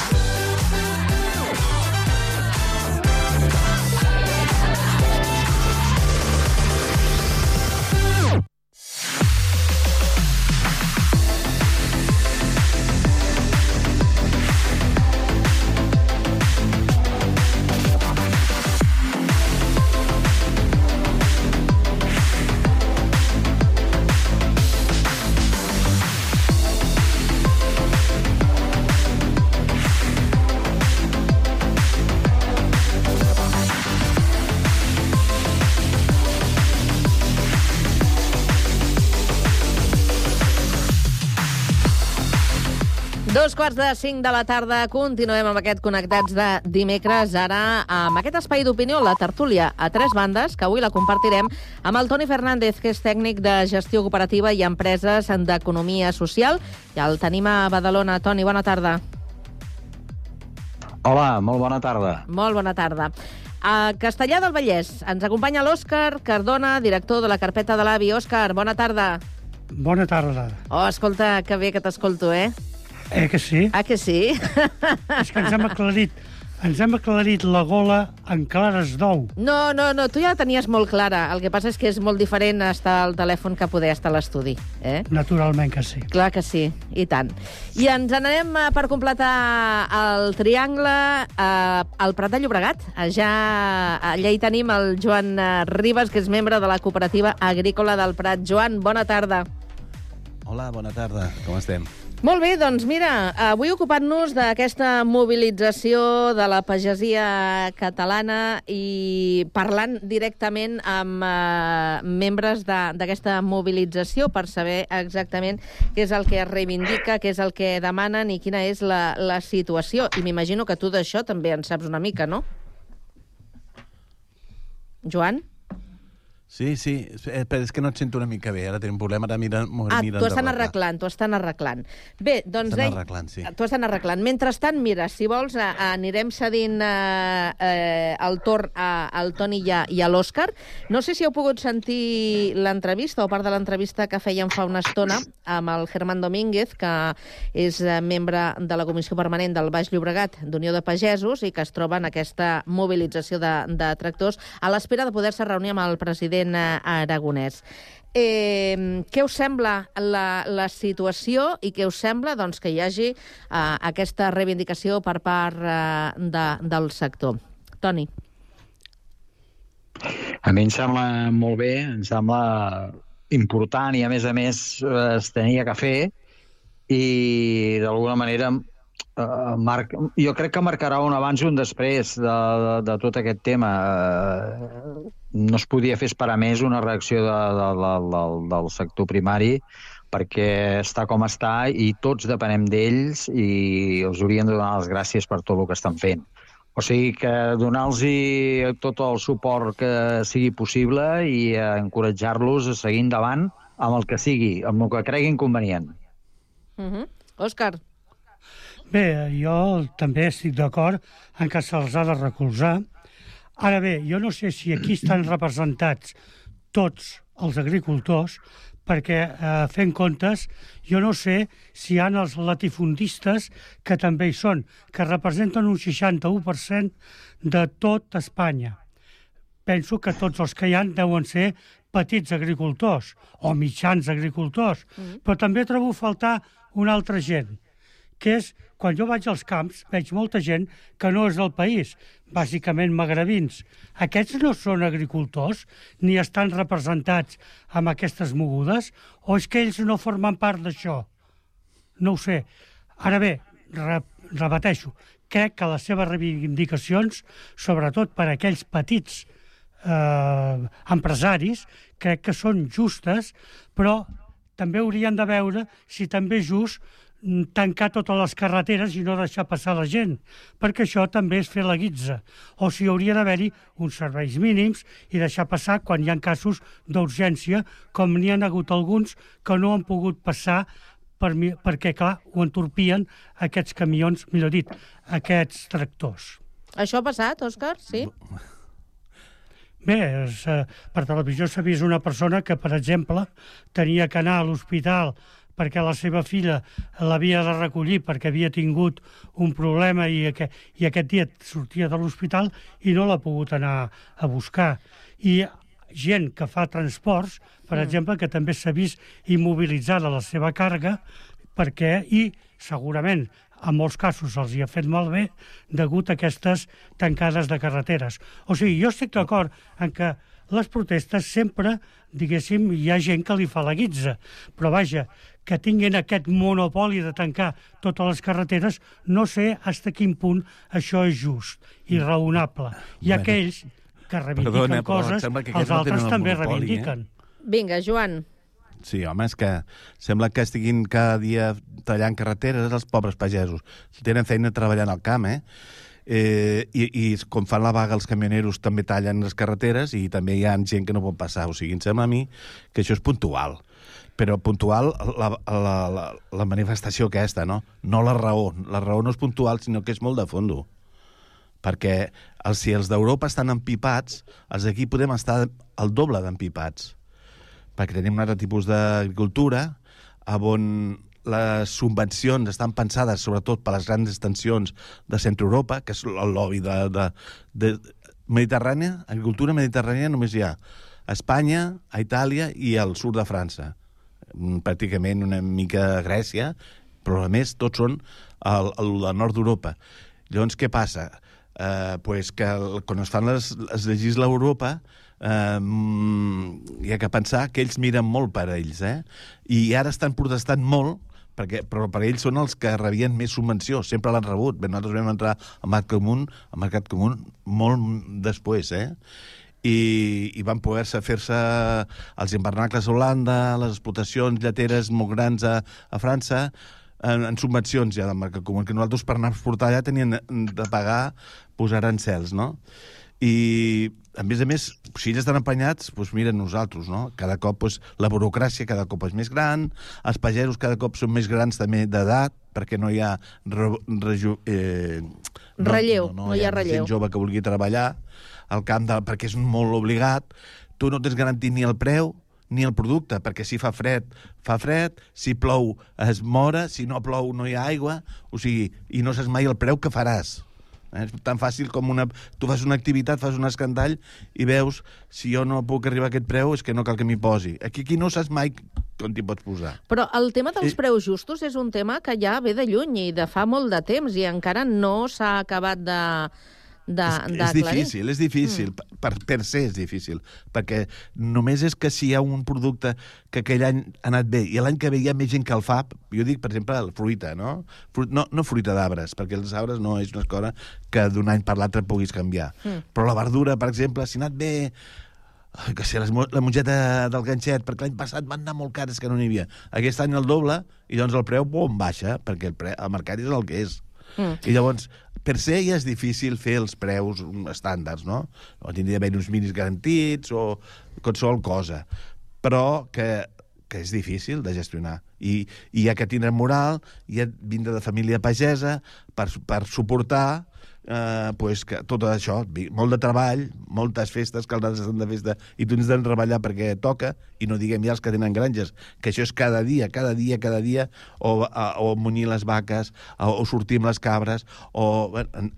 Quarts de cinc de la tarda, continuem amb aquest Connectats de dimecres, ara amb aquest espai d'opinió, la tertúlia a tres bandes, que avui la compartirem amb el Toni Fernández, que és tècnic de gestió cooperativa i empreses d'economia social. Ja el tenim a Badalona. Toni, bona tarda. Hola, molt bona tarda. Molt bona tarda. A Castellà del Vallès ens acompanya l'Òscar Cardona, director de la carpeta de l'AVI. Òscar, bona tarda. Bona tarda. Oh, escolta, que bé que t'escolto, eh? Eh que sí? Ah, que sí? És que ens hem aclarit, ens hem aclarit la gola en clares d'ou. No, no, no, tu ja la tenies molt clara. El que passa és que és molt diferent estar al telèfon que poder estar a l'estudi. Eh? Naturalment que sí. Clar que sí, i tant. I ens n'anem eh, per completar el triangle eh, al Prat de Llobregat. Eh, Ja, allà hi tenim el Joan eh, Ribas, que és membre de la cooperativa agrícola del Prat. Joan, bona tarda. Hola, bona tarda. Com estem? Molt bé, doncs mira, avui ocupant-nos d'aquesta mobilització de la pagesia catalana i parlant directament amb eh, membres d'aquesta mobilització per saber exactament què és el que es reivindica, què és el que demanen i quina és la, la situació. I m'imagino que tu d'això també en saps una mica, no? Joan? Sí, sí, eh, però és que no et sento una mica bé. Ara tenim un problema de mirar... Ah, t'ho estan arreglant, t'ho estan arreglant. Bé, doncs... Estan deia- arreglant, sí. T'ho estan arreglant. Mentrestant, mira, si vols, a, anirem cedint eh, eh, el torn a, al Toni i a, i a l'Òscar. No sé si heu pogut sentir l'entrevista o part de l'entrevista que fèiem fa una estona amb el Germán Domínguez, que és eh, membre de la Comissió Permanent del Baix Llobregat d'Unió de Pagesos i que es troba en aquesta mobilització de, de tractors a l'espera de poder-se reunir amb el president eh, aragonès. Eh, què us sembla la, la situació i què us sembla doncs, que hi hagi eh, aquesta reivindicació per part eh, de, del sector? Toni. A mi em sembla molt bé, em sembla important i, a més a més, eh, es tenia que fer i, d'alguna manera, eh, marc... jo crec que marcarà un abans i un després de, de, de tot aquest tema. Eh, no es podia fer esperar més una reacció de, de, de, del, del sector primari perquè està com està i tots depenem d'ells i els haurien de donar les gràcies per tot el que estan fent. O sigui que donar-los tot el suport que sigui possible i encoratjar-los a seguir endavant amb el que sigui, amb el que creguin convenient. Uh -huh. Òscar. Bé, jo també estic d'acord en que se'ls ha de recolzar. Ara bé, jo no sé si aquí estan representats tots els agricultors, perquè eh, fent comptes, jo no sé si hi ha els latifundistes que també hi són, que representen un 61% de tot Espanya. Penso que tots els que hi han deuen ser petits agricultors o mitjans agricultors, mm. però també trobo faltar una altra gent, que és, quan jo vaig als camps, veig molta gent que no és del país, bàsicament magrebins. Aquests no són agricultors, ni estan representats amb aquestes mogudes, o és que ells no formen part d'això? No ho sé. Ara bé, re repeteixo, crec que les seves reivindicacions, sobretot per a aquells petits eh, empresaris, crec que són justes, però també haurien de veure si també és just tancar totes les carreteres i no deixar passar la gent, perquè això també és fer la guitza. O si hauria d'haver-hi uns serveis mínims i deixar passar quan hi ha casos d'urgència, com n'hi han hagut alguns que no han pogut passar per, mi- perquè, clar, ho entorpien aquests camions, millor dit, aquests tractors. Això ha passat, Òscar? Sí? Bé, és, eh, per televisió s'ha vist una persona que, per exemple, tenia que anar a l'hospital perquè la seva filla l'havia de recollir perquè havia tingut un problema i, aqu i aquest dia sortia de l'hospital i no l'ha pogut anar a buscar. I gent que fa transports, per Mm. exemple, que també s'ha vist immobilitzada la seva carga perquè, i segurament en molts casos els hi ha fet malbé degut a aquestes tancades de carreteres. O sigui, jo estic d'acord en que les protestes sempre, diguéssim, hi ha gent que li fa la guitza, però vaja, que tinguin aquest monopoli de tancar totes les carreteres, no sé fins a quin punt això és just i raonable. I Bueno, aquells que reivindiquen perdona, coses, que els aquests no altres tenen el també monopoli, eh? reivindiquen. Vinga, Joan. Sí, home, és que sembla que estiguin cada dia tallant carreteres els pobres pagesos. Tenen feina treballant al camp, eh? Eh, i, I com fan la vaga els camioneros també tallen les carreteres i també hi ha gent que no pot passar. O sigui, em sembla a mi que això és puntual. Però puntual la, la, la, la manifestació aquesta, no? No la raó. La raó no és puntual, sinó que és molt de fondo. Perquè els, si els d'Europa estan empipats, els d'aquí podem estar el doble d'empipats perquè tenim un altre tipus d'agricultura on les subvencions estan pensades sobretot per les grans extensions de Centre Europa, que és el lobby de, de, de Mediterrània, agricultura mediterrània només hi ha a Espanya, a Itàlia i al sud de França. Mm, Pràcticament una mica a Grècia, però a més tots són al, al, nord d'Europa. Llavors, què passa? Eh, pues que el, quan es fan les, es legisla Europa, eh, hi ha que pensar que ells miren molt per a ells, eh? I ara estan protestant molt perquè, però per ells són els que rebien més subvenció, sempre l'han rebut. Bé, nosaltres vam entrar al Mercat Comú, al Mercat Comú molt després, eh? i, i van poder-se fer-se els invernacles a Holanda, les explotacions lleteres molt grans a, a França, en, en subvencions ja del Mercat Comú, que nosaltres per anar a exportar allà tenien de pagar posar cels, no? I, a més a més, si ells estan empenyats, doncs mira nosaltres, no? Cada cop doncs, la burocràcia cada cop és més gran, els pagesos cada cop són més grans també d'edat, perquè no hi ha re, reju, eh, no, relleu, no, no, no hi ha, ha relleu. gent jove que vulgui treballar al camp, de, perquè és molt obligat, tu no tens garantit ni el preu, ni el producte, perquè si fa fred, fa fred, si plou es mora, si no plou no hi ha aigua, o sigui, i no saps mai el preu que faràs. Eh? És tan fàcil com una... Tu fas una activitat, fas un escandall i veus, si jo no puc arribar a aquest preu, és que no cal que m'hi posi. Aquí, aquí no saps mai on t'hi pots posar. Però el tema dels I... preus justos és un tema que ja ve de lluny i de fa molt de temps i encara no s'ha acabat de de, és, és difícil, és difícil. Mm. Per, per ser és difícil. Perquè només és que si hi ha un producte que aquell any ha anat bé i l'any que ve hi ha més gent que el fa, jo dic, per exemple, la fruita, no? Fruit, no, no fruita d'arbres, perquè els arbres no és una cosa que d'un any per l'altre puguis canviar. Mm. Però la verdura, per exemple, si ha anat bé que sé, la mongeta del ganxet, perquè l'any passat van anar molt cares que no n'hi havia. Aquest any el doble, i doncs el preu bom, baixa, perquè el, pre, el mercat és el que és. Mm. I llavors, per ser ja és difícil fer els preus estàndards, no? O tindria d'haver uns minis garantits o qualsevol cosa. Però que, que és difícil de gestionar. I, i ha que tindre moral, ha vindre de família pagesa per, per suportar eh, pues que tot això, molt de treball, moltes festes, que els estan de festa, i tu de treballar perquè toca, i no diguem ja els que tenen granges, que això és cada dia, cada dia, cada dia, o, a, o munyir les vaques, o, o sortir amb les cabres, o...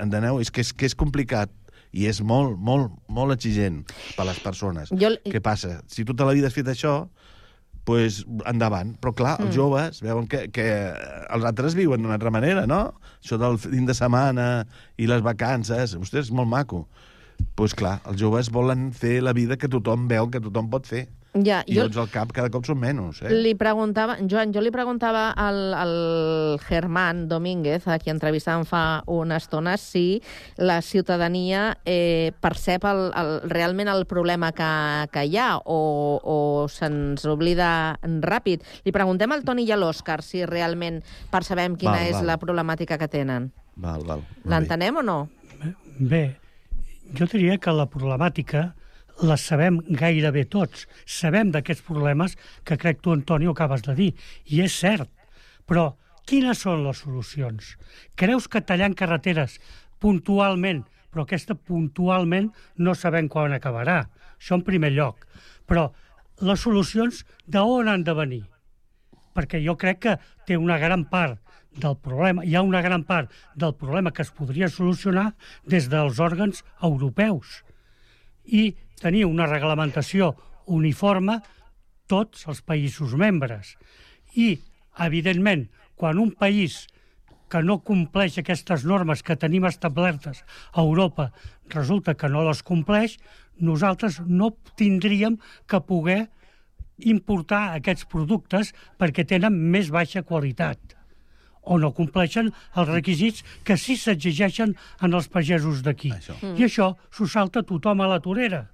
Enteneu? És que és, que és complicat i és molt, molt, molt exigent per a les persones. Jo... Què passa? Si tota la vida has fet això, pues, endavant. Però, clar, els mm. joves veuen que, que els altres viuen d'una altra manera, no? Això del fin de setmana i les vacances, ostres, és molt maco. Doncs pues, clar, els joves volen fer la vida que tothom veu que tothom pot fer. Ja, I jo... doncs al cap cada cop són menys. Eh? Li preguntava, Joan, jo li preguntava al, al Germán Domínguez, a qui entrevistàvem fa una estona, si la ciutadania eh, percep el, el, realment el problema que, que hi ha o, o se'ns oblida ràpid. Li preguntem al Toni i a l'Òscar si realment percebem quina val, és val. la problemàtica que tenen. Val, val. L'entenem o no? Bé, jo diria que la problemàtica les sabem gairebé tots. Sabem d'aquests problemes que crec tu, Antonio, acabes de dir. I és cert. Però quines són les solucions? Creus que tallant carreteres puntualment, però aquesta puntualment no sabem quan acabarà. Això en primer lloc. Però les solucions d'on han de venir? Perquè jo crec que té una gran part del problema, hi ha una gran part del problema que es podria solucionar des dels òrgans europeus. I tenir una reglamentació uniforme tots els països membres. I, evidentment, quan un país que no compleix aquestes normes que tenim establertes a Europa resulta que no les compleix, nosaltres no tindríem que poder importar aquests productes perquè tenen més baixa qualitat o no compleixen els requisits que sí s'exigeixen en els pagesos d'aquí. I això s'ho salta tothom a la torera.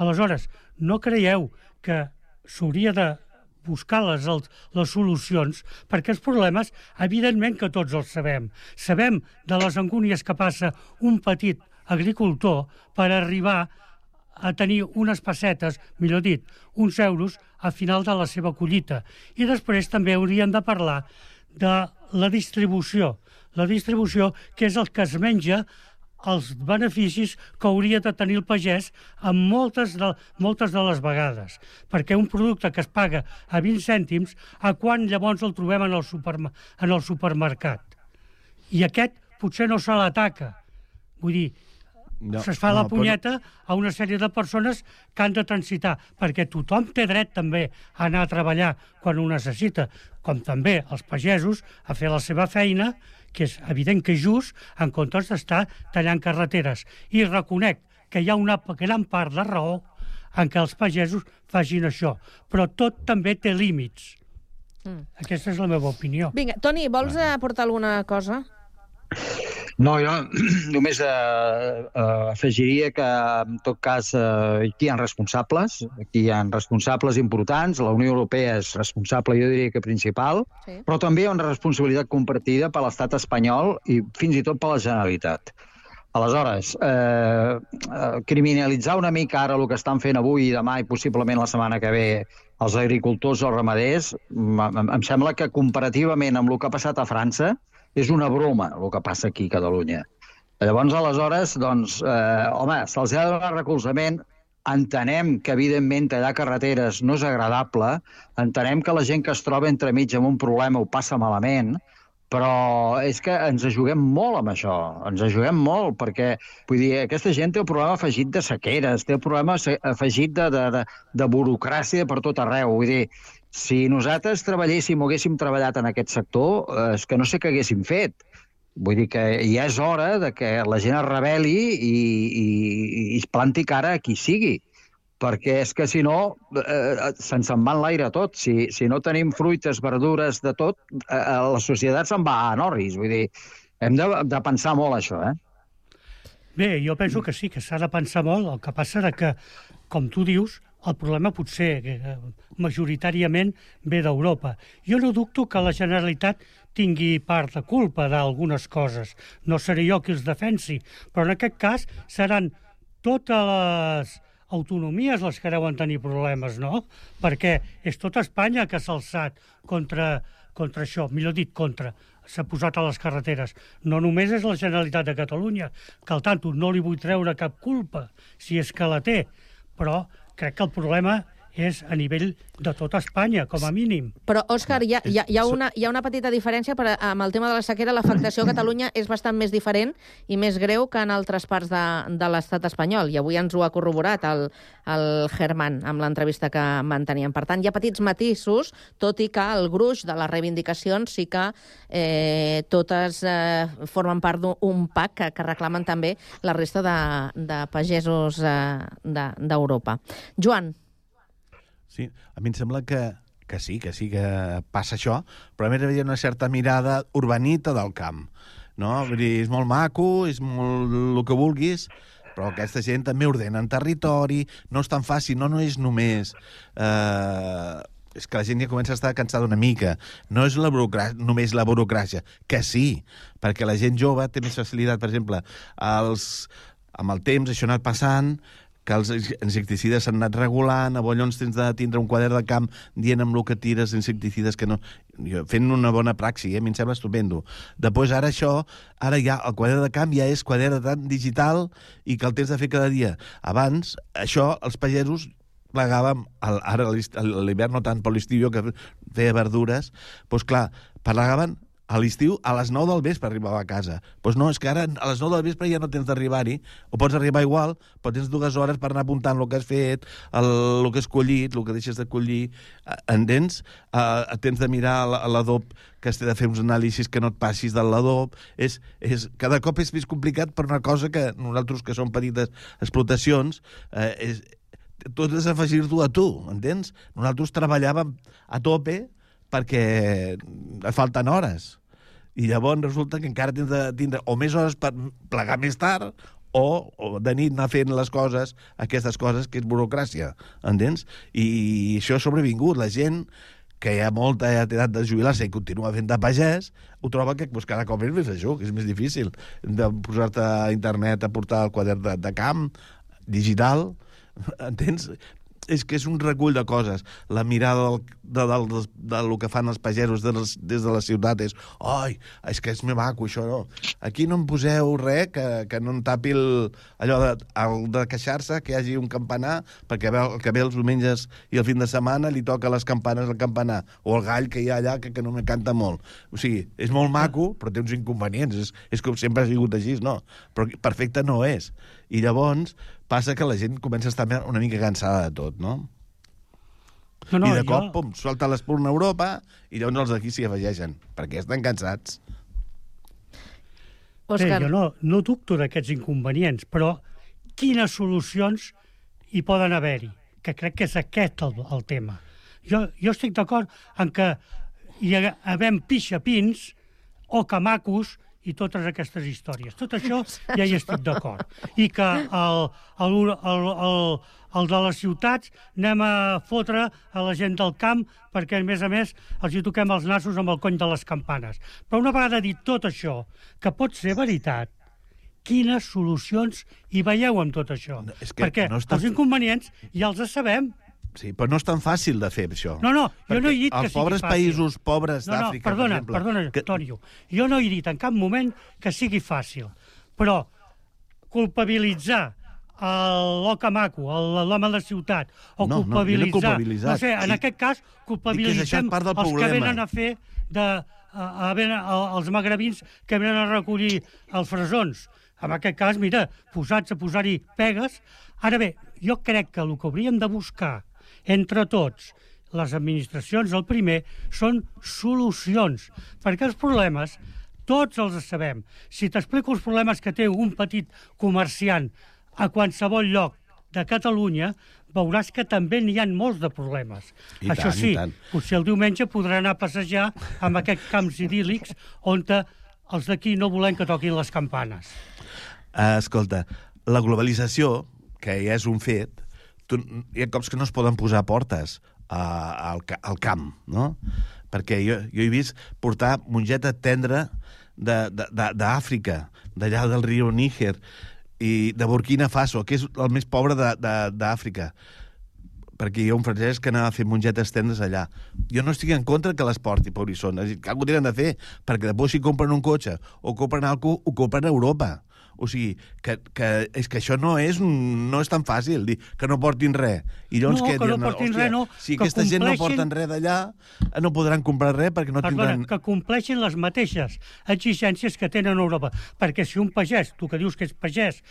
Aleshores, no creieu que s'hauria de buscar les, els, les solucions, perquè els problemes, evidentment que tots els sabem. Sabem de les angúnies que passa un petit agricultor per arribar a tenir unes pessetes, millor dit, uns euros a final de la seva collita. I després també hauríem de parlar de la distribució. La distribució, que és el que es menja els beneficis que hauria de tenir el pagès en moltes de, moltes de les vegades. Perquè un producte que es paga a 20 cèntims, a quan llavors el trobem en el, superma en el supermercat? I aquest potser no se l'ataca. Vull dir, no, se'ls fa no, la punyeta però... a una sèrie de persones que han de transitar, perquè tothom té dret també a anar a treballar quan ho necessita, com també els pagesos a fer la seva feina que és evident que és just, en comptes d'estar tallant carreteres. I reconec que hi ha una gran part de raó en què els pagesos facin això, però tot també té límits. Mm. Aquesta és la meva opinió. Vinga, Toni, vols aportar alguna cosa? No, jo (clears throat) només eh, eh, afegiria que, en tot cas, eh, aquí hi ha responsables, aquí hi ha responsables importants, la Unió Europea és responsable, jo diria que principal, sí. però també hi ha una responsabilitat compartida per l'estat espanyol i fins i tot per la Generalitat. Aleshores, eh, eh, criminalitzar una mica ara el que estan fent avui i demà i possiblement la setmana que ve els agricultors o els ramaders, em sembla que comparativament amb el que ha passat a França, és una broma el que passa aquí a Catalunya. Llavors, aleshores, doncs, eh, home, se'ls ha de donar recolzament, entenem que, evidentment, tallar carreteres no és agradable, entenem que la gent que es troba entremig amb un problema ho passa malament, però és que ens juguem molt amb això, ens juguem molt, perquè vull dir, aquesta gent té el problema afegit de sequeres, té el problema afegit de, de, de, de burocràcia per tot arreu. Vull dir, si nosaltres treballéssim o haguéssim treballat en aquest sector, eh, és que no sé què haguéssim fet. Vull dir que ja és hora de que la gent es rebel·li i, i, i es planti cara a qui sigui perquè és que si no eh, se'ns en va en l'aire tot. Si, si no tenim fruites, verdures, de tot, eh, la societat se'n va a Norris. Vull dir, hem de, de pensar molt això, eh? Bé, jo penso que sí, que s'ha de pensar molt. El que passa és que, com tu dius, el problema potser eh, majoritàriament ve d'Europa. Jo no dubto que la Generalitat tingui part de culpa d'algunes coses. No seré jo qui els defensi, però en aquest cas seran totes les autonomies les que deuen tenir problemes, no? Perquè és tota Espanya que s'ha alçat contra, contra això, millor dit, contra s'ha posat a les carreteres. No només és la Generalitat de Catalunya, que al tanto no li vull treure cap culpa, si és que la té, però crec que el problema és a nivell de tota Espanya, com a mínim. Però, Òscar, hi, ha, hi, ha, hi, ha una, hi ha una petita diferència per, amb el tema de la sequera. L'afectació a Catalunya és bastant més diferent i més greu que en altres parts de, de l'estat espanyol. I avui ens ho ha corroborat el, el Germán amb l'entrevista que manteníem. Per tant, hi ha petits matisos, tot i que el gruix de les reivindicacions sí que eh, totes eh, formen part d'un PAC que, que reclamen també la resta de, de pagesos eh, d'Europa. De, Joan, Sí, a mi em sembla que, que sí, que sí que passa això, però a més hi ha una certa mirada urbanita del camp. No? Vull dir, és molt maco, és molt el que vulguis, però aquesta gent també ordena en territori, no és tan fàcil, no, no és només... Eh, és que la gent ja comença a estar cansada una mica. No és la només la burocràcia, que sí, perquè la gent jove té més facilitat, per exemple, els, amb el temps això ha anat passant, que els insecticides s'han anat regulant, Bollons tens de tindre un quadern de camp dient amb el que tires insecticides que no... Fent una bona praxi, eh? a mi em sembla estupendo. Després, ara això, ara ja el quadern de camp ja és quadern de digital i que el tens de fer cada dia. Abans, això, els pagesos plegàvem, ara a l'hivern no tant, però l'estiu que feia verdures, doncs clar, plegaven a l'estiu a les 9 del vespre arribava a casa. Doncs pues no, és que ara a les 9 del vespre ja no tens d'arribar-hi, o pots arribar igual, però tens dues hores per anar apuntant el que has fet, el, el que has collit, el que deixes de collir, eh, entens? Uh, tens de mirar l'adob que has de fer uns anàlisis que no et passis de l'adob. És, és, cada cop és més complicat per una cosa que nosaltres, que som petites explotacions, eh, és, tot és afegir-t'ho a tu, entens? Nosaltres treballàvem a tope perquè falten hores i llavors resulta que encara tens de tindre o més hores per plegar més tard o, o de nit anar fent les coses, aquestes coses que és burocràcia, entens? I això ha sobrevingut. La gent que hi ha molta edat de jubilar-se i continua fent de pagès, ho troba que pues, cada cop és més això, que és més difícil de posar-te a internet a portar el quadern de, de camp, digital, (laughs) entens? És que és un recull de coses. La mirada del, de, del, de, de, del que fan els pagesos de les, des de la ciutat és oi, és que és més maco, això no. Aquí no em poseu res que, que no em tapi el, allò de, el de queixar-se, que hi hagi un campanar, perquè ve, el que ve els diumenges i el fin de setmana li toca les campanes al campanar, o el gall que hi ha allà que, que no me canta molt. O sigui, és molt maco, però té uns inconvenients. És, és com sempre ha sigut així, no? Però perfecte no és. I llavors passa que la gent comença a estar una mica cansada de tot, no? No, no, I de jo- cop, pum, solta l'espurna a Europa i llavors els d'aquí s'hi afegeixen, perquè estan cansats. Òscar. Bé, jo no, no dubto d'aquests inconvenients, però quines solucions hi poden haver-hi? Que crec que és aquest el, el tema. Jo, jo estic d'acord en que hi ha- havem pixapins o camacos i totes aquestes històries. Tot això ja hi estic d'acord. I que el, el, el, el, el de les ciutats anem a fotre a la gent del camp perquè, a més a més, els hi toquem els nassos amb el cony de les campanes. Però una vegada dit tot això, que pot ser veritat, quines solucions hi veieu amb tot això? és que perquè no està- els inconvenients ja els sabem. Sí, però no és tan fàcil de fer, això. No, no, jo no he dit que els sigui pobres fàcil. països pobres No, no, d'Àfrica, perdona, per exemple... perdona, que... Antonio. Jo no he dit en cap moment que sigui fàcil, però culpabilitzar el l'oca maco, el- l'home de la ciutat, o No, no, jo no culpabilitzar... culpabilitzat. No sé, en Sí. aquest cas, que culpabilitzem part del els que problema. venen a fer de, a, a, a, els magrebins que venen a recollir els fresons. En aquest cas, mira, posats a posar-hi pegues. Ara bé, jo crec que el que hauríem de buscar entre tots, les administracions, el primer, són solucions, perquè els problemes tots els sabem. Si t'explico els problemes que té un petit comerciant a qualsevol lloc de Catalunya, veuràs que també n'hi ha molts de problemes. I Això tant, sí, tant. potser el diumenge podrà anar a passejar amb aquests camps idíl·lics on els d'aquí no volem que toquin les campanes. Uh, escolta, la globalització, que ja és un fet, tu, hi ha cops que no es poden posar portes a, al, al camp, no? Perquè jo, jo he vist portar mongeta tendra de- de- de- d'Àfrica, d'allà del riu Níger, i de Burkina Faso, que és el més pobre de- de- d'Àfrica perquè hi ha un francès que anava a fer mongetes tendres allà. Jo no estic en contra que les porti, dir, que Algú tenen de fer, perquè després si compren un cotxe o compren algú, ho compren a Europa. O sigui, que, que, és que això no és, no és tan fàcil, dir que no portin res. I llavors No, què? que no Diuen, portin "Hòstia, res, no, Si que aquesta gent no compleixin- porten res d'allà, no podran comprar res perquè no Perdona, tindran... que compleixin les mateixes exigències que tenen a Europa. Perquè si un pagès, tu que dius que és pagès,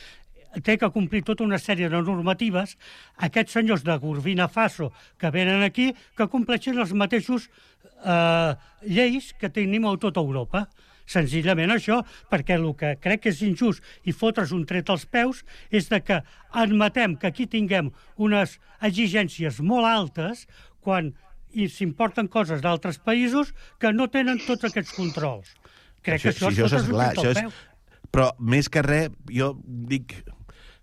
té que complir tota una sèrie de normatives, aquests senyors de Burkina Faso que venen aquí, que compleixin els mateixos eh, lleis que tenim a tota Europa. Senzillament això, perquè el que crec que és injust i fotre's un tret als peus és de que admetem que aquí tinguem unes exigències molt altes quan i s'importen coses d'altres països que no tenen tots aquests controls. Crec que això, si és clar, això és... Però més que res, jo dic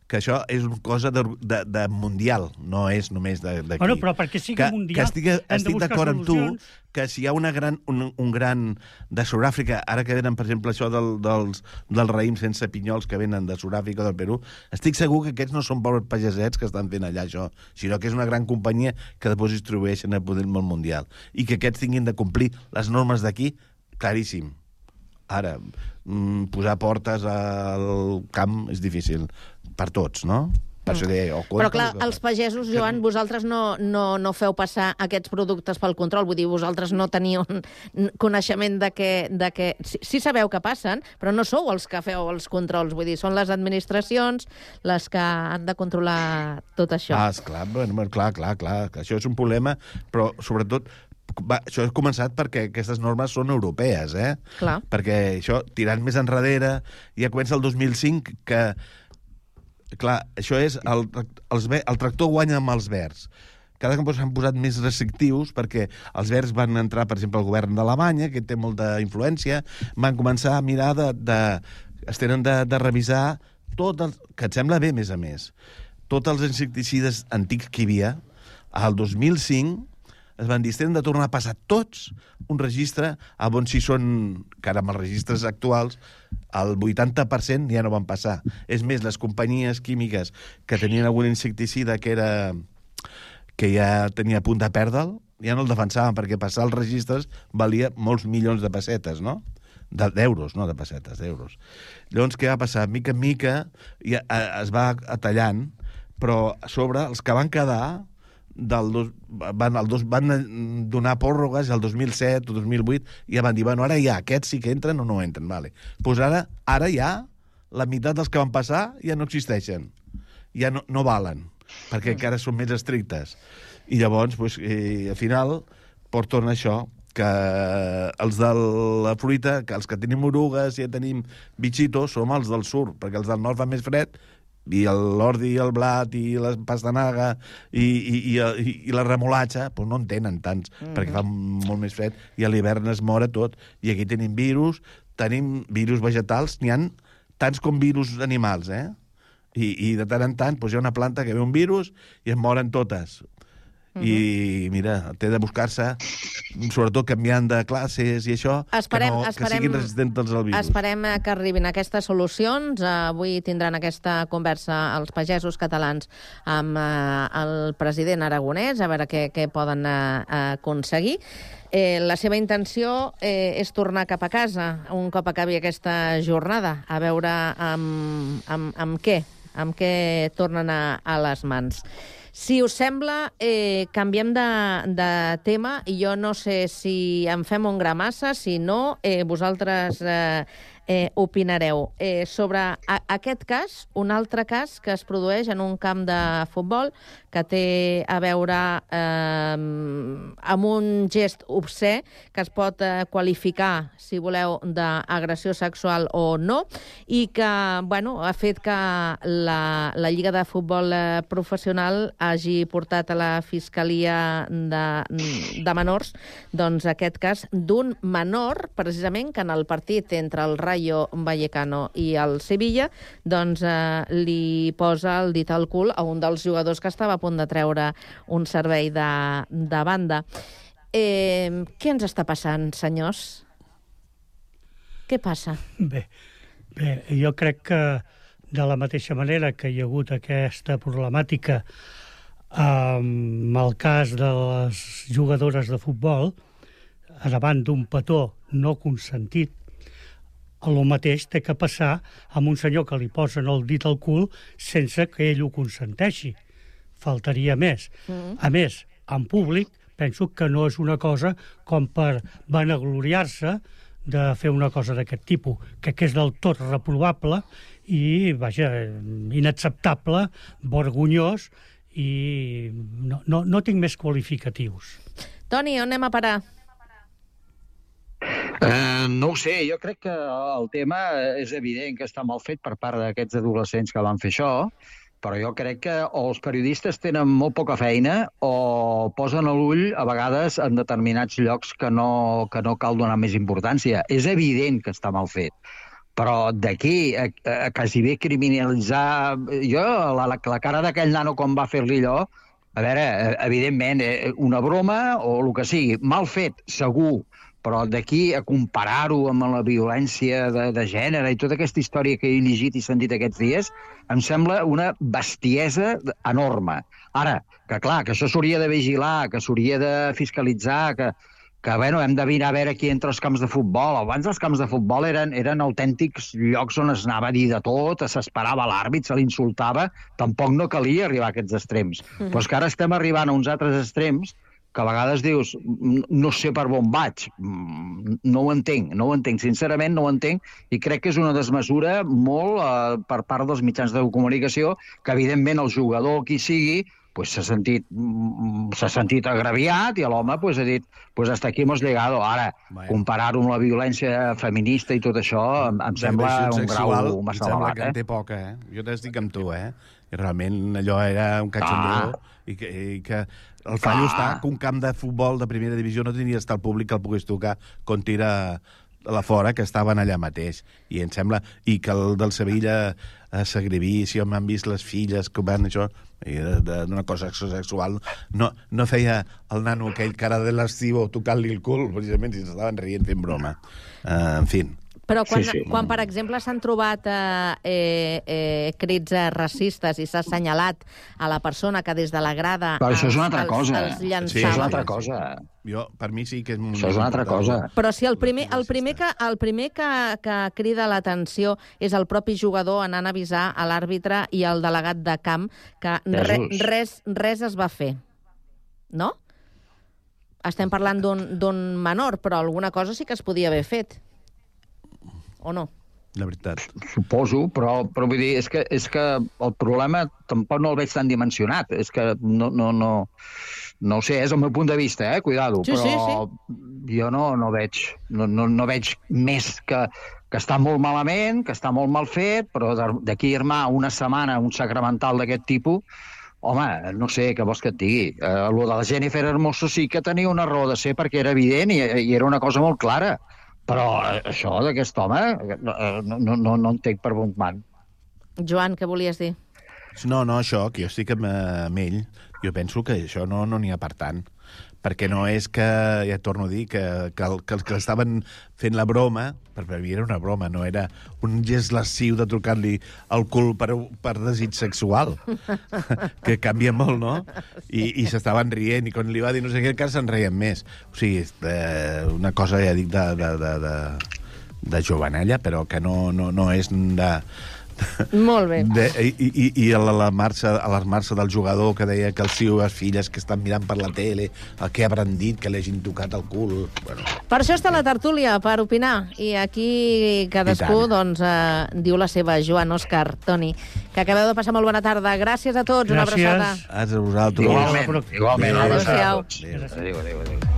que això és una cosa de, de, de mundial, no és només de- d'aquí. Bueno, però perquè sigui que, mundial, Que estic, estic d'acord amb tu que si hi ha una gran, un, un gran de Sud-àfrica, ara que venen, per exemple, això del, dels, dels raïms sense pinyols que venen de Sud-àfrica o del Perú, estic segur que aquests no són pobres pagesets que estan fent allà això, sinó que és una gran companyia que després distribueixen a poder món mundial. I que aquests tinguin de complir les normes d'aquí, claríssim. Ara, mm, posar portes al camp és difícil per tots, no? Per això deia, o Però clar, els pagesos, Joan, vosaltres no, no, no feu passar aquests productes pel control. Vull dir, vosaltres no teniu coneixement de que... De que sí, sí sabeu que passen, però no sou els que feu els controls. Vull dir, són les administracions les que han de controlar tot això. Ah, esclar, bueno, clar, clar, clar, que això és un problema, però sobretot va, això ha començat perquè aquestes normes són europees, eh? Clar. Perquè això, tirant més enrere, ja comença el 2005, que, clar, això és, el, els, el tractor guanya amb els verds. Cada cop s'han posat més restrictius perquè els verds van entrar, per exemple, al govern d'Alemanya, que té molta influència, van començar a mirar de... de es tenen de, de revisar tot el, que et sembla bé, a més a més, tots els insecticides antics que hi havia, al 2005 es van dir, hem de tornar a passar tots un registre a on si són, que ara amb els registres actuals, el 80% ja no van passar. És més, les companyies químiques que tenien algun insecticida que era que ja tenia punt de perdre'l, ja no el defensaven, perquè passar els registres valia molts milions de pessetes, no? De- d'euros, no de pessetes, d'euros. Llavors, què va passar? Mica en mica ja, eh, es va atallant, però a sobre els que van quedar del dos, van, el dos, van donar pròrrogues al 2007 o 2008 i ja van dir, bueno, ara ja, aquests sí que entren o no entren, vale. Pues ara, ara ja, la meitat dels que van passar ja no existeixen. Ja no, no valen, perquè encara són més estrictes. I llavors, pues, eh, al final, tornar això, que els de la fruita, que els que tenim orugues i ja tenim bitxitos, som els del sud, perquè els del nord fa més fred i l'ordi i el blat i la pastanaga i, i, i, i, i la remolatxa pues no en tenen tants, mm Mhm. perquè fa molt més fred i a l'hivern es mora tot. I aquí tenim virus, tenim virus vegetals, n'hi han tants com virus animals, eh? I, i de tant en tant pues, hi ha una planta que ve un virus i es moren totes. I, mira, té de buscar-se, sobretot canviant de classes i això, Esperem, que, no, esperem, que siguin resistents al virus. Esperem que arribin aquestes solucions. Avui tindran aquesta conversa els pagesos catalans amb eh, el president aragonès, a veure què, què poden eh, aconseguir. Eh, la seva intenció eh, és tornar cap a casa un cop acabi aquesta jornada, a veure amb, amb, amb què, amb què tornen a, a les mans. Si us sembla, eh, canviem de, de tema i jo no sé si en fem un gra massa, si no, eh, vosaltres eh, eh, opinareu. Eh, sobre a, aquest cas, un altre cas que es produeix en un camp de futbol que té a veure eh, amb un gest obscè que es pot eh, qualificar, si voleu, d'agressió sexual o no, i que bueno, ha fet que la, la Lliga de Futbol eh, Professional hagi portat a la Fiscalia de, de Menors doncs, aquest cas d'un menor, precisament, que en el partit entre el Rayo Vallecano i el Sevilla doncs, eh, li posa el dit al cul a un dels jugadors que estava a punt de treure un servei de, de banda. Eh, què ens està passant, senyors? Què passa? Bé, bé, jo crec que de la mateixa manera que hi ha hagut aquesta problemàtica amb el cas de les jugadores de futbol, davant d'un petó no consentit, el mateix té que passar amb un senyor que li posen el dit al cul sense que ell ho consenteixi. Faltaria més. Mm. A més, en públic, penso que no és una cosa com per vanagloriar-se de fer una cosa d'aquest tipus, que, que és del tot reprovable i, vaja, inacceptable, vergonyós, i no, no, no tinc més qualificatius. Toni, on anem a parar? Eh, no ho sé, jo crec que el tema és evident que està mal fet per part d'aquests adolescents que van fer això, però jo crec que o els periodistes tenen molt poca feina o posen l'ull a vegades en determinats llocs que no, que no cal donar més importància. És evident que està mal fet, però d'aquí a, a quasi bé criminalitzar... Jo, la, la, la cara d'aquell nano quan va fer-li allò, a veure, eh, evidentment, eh, una broma o el que sigui, mal fet, segur, però d'aquí a comparar-ho amb la violència de, de gènere i tota aquesta història que he llegit i sentit aquests dies, em sembla una bestiesa enorme. Ara, que clar, que això s'hauria de vigilar, que s'hauria de fiscalitzar, que, que bueno, hem de mirar a veure qui entra als camps de futbol. Abans els camps de futbol eren, eren autèntics llocs on es anava a dir de tot, s'esperava l'àrbit, se l'insultava, tampoc no calia arribar a aquests extrems. Mm. Però és que ara estem arribant a uns altres extrems que a vegades dius, "Mm, no sé per on vaig, Mm, no ho entenc, no ho entenc, sincerament no ho entenc, i crec que és una desmesura molt eh, per part dels mitjans de comunicació, que evidentment el jugador, qui sigui, pues s'ha sentit, mm, sentit agraviat i l'home pues, ha dit pues hasta aquí hemos llegado. Ara, comparar-ho amb la violència feminista i tot això em, em sembla D'agressió un grau em massa sembla elevat. que Eh? en té poca, eh? Jo t'estic amb tu, eh? I realment allò era un cachondeo Ah. i, que, i que el fallo Clar. està que un camp de futbol de primera divisió no tenia d'estar al públic que el pogués tocar quan tira la fora que estaven allà mateix. I em sembla... I que el del Sevilla a Sagriví, si m'han vist les filles que van això, d'una cosa sexual, no, no feia el nano aquell cara de l'estiu tocant-li el cul, precisament, si s'estaven rient fent broma. Uh, en fi. Però quan, Sí, sí. quan per exemple, s'han trobat eh, eh, eh, crits eh, racistes i s'ha assenyalat a la persona que des de la grada Però això és una altra els, cosa. els llançava... Sí, és una altra cosa. Jo, per mi sí que és... Això és una altra cosa. Però si el primer, el primer, que, el primer que, que crida l'atenció és el propi jugador anant a avisar a l'àrbitre i al delegat de camp que re, res, res es va fer. No? Estem parlant d'un d'un menor, però alguna cosa sí que es podia haver fet. O no? La veritat. Suposo, però, però vull dir, és que, és que el problema tampoc no el veig tan dimensionat. És que no, no, no, no ho sé, és el meu punt de vista, eh? Cuidado. Sí, sí, però jo no, no veig, no, no, no veig més que, que està molt malament, que està molt mal fet, però de- d'aquí a armar una setmana un sacramental d'aquest tipus, home, no sé, què vols que et digui? Eh, lo de la Jennifer Hermoso sí que tenia una raó de ser perquè era evident i, i era una cosa molt clara. Però eh, això d'aquest home eh, no, no, no, no entenc per on van. Joan, què volies dir? No, no, això, que jo estic amb, eh, amb ell, jo penso que això no no n'hi ha per tant. Perquè no és que, ja et torno a dir, que, que, que els que estaven fent la broma, per mi era una broma, no era un gest lasciu de trucar-li el cul per, per desig sexual, (laughs) que canvia molt, no? I, i s'estaven rient, i quan li va dir no sé què, encara se'n reien més. O sigui, eh, una cosa, ja dic, de, de, de, de, de jovenella, però que no, no, no és de, Molt bé. de, i, i, i a la, la marxa, a la marxa del jugador que deia que els seus filles que estan mirant per la tele, el que hauran dit, que l'hagin tocat el cul... Bueno, Per això està la tertúlia, per opinar. I aquí cadascú I doncs, eh, diu la seva. Joan, Òscar, Toni, que acabeu de passar molt bona tarda. Gràcies a tots, una Gràcies. abraçada. a vosaltres. Igualment, igualment. Adéu. Adéu-siau. Adéu, adéu, adéu.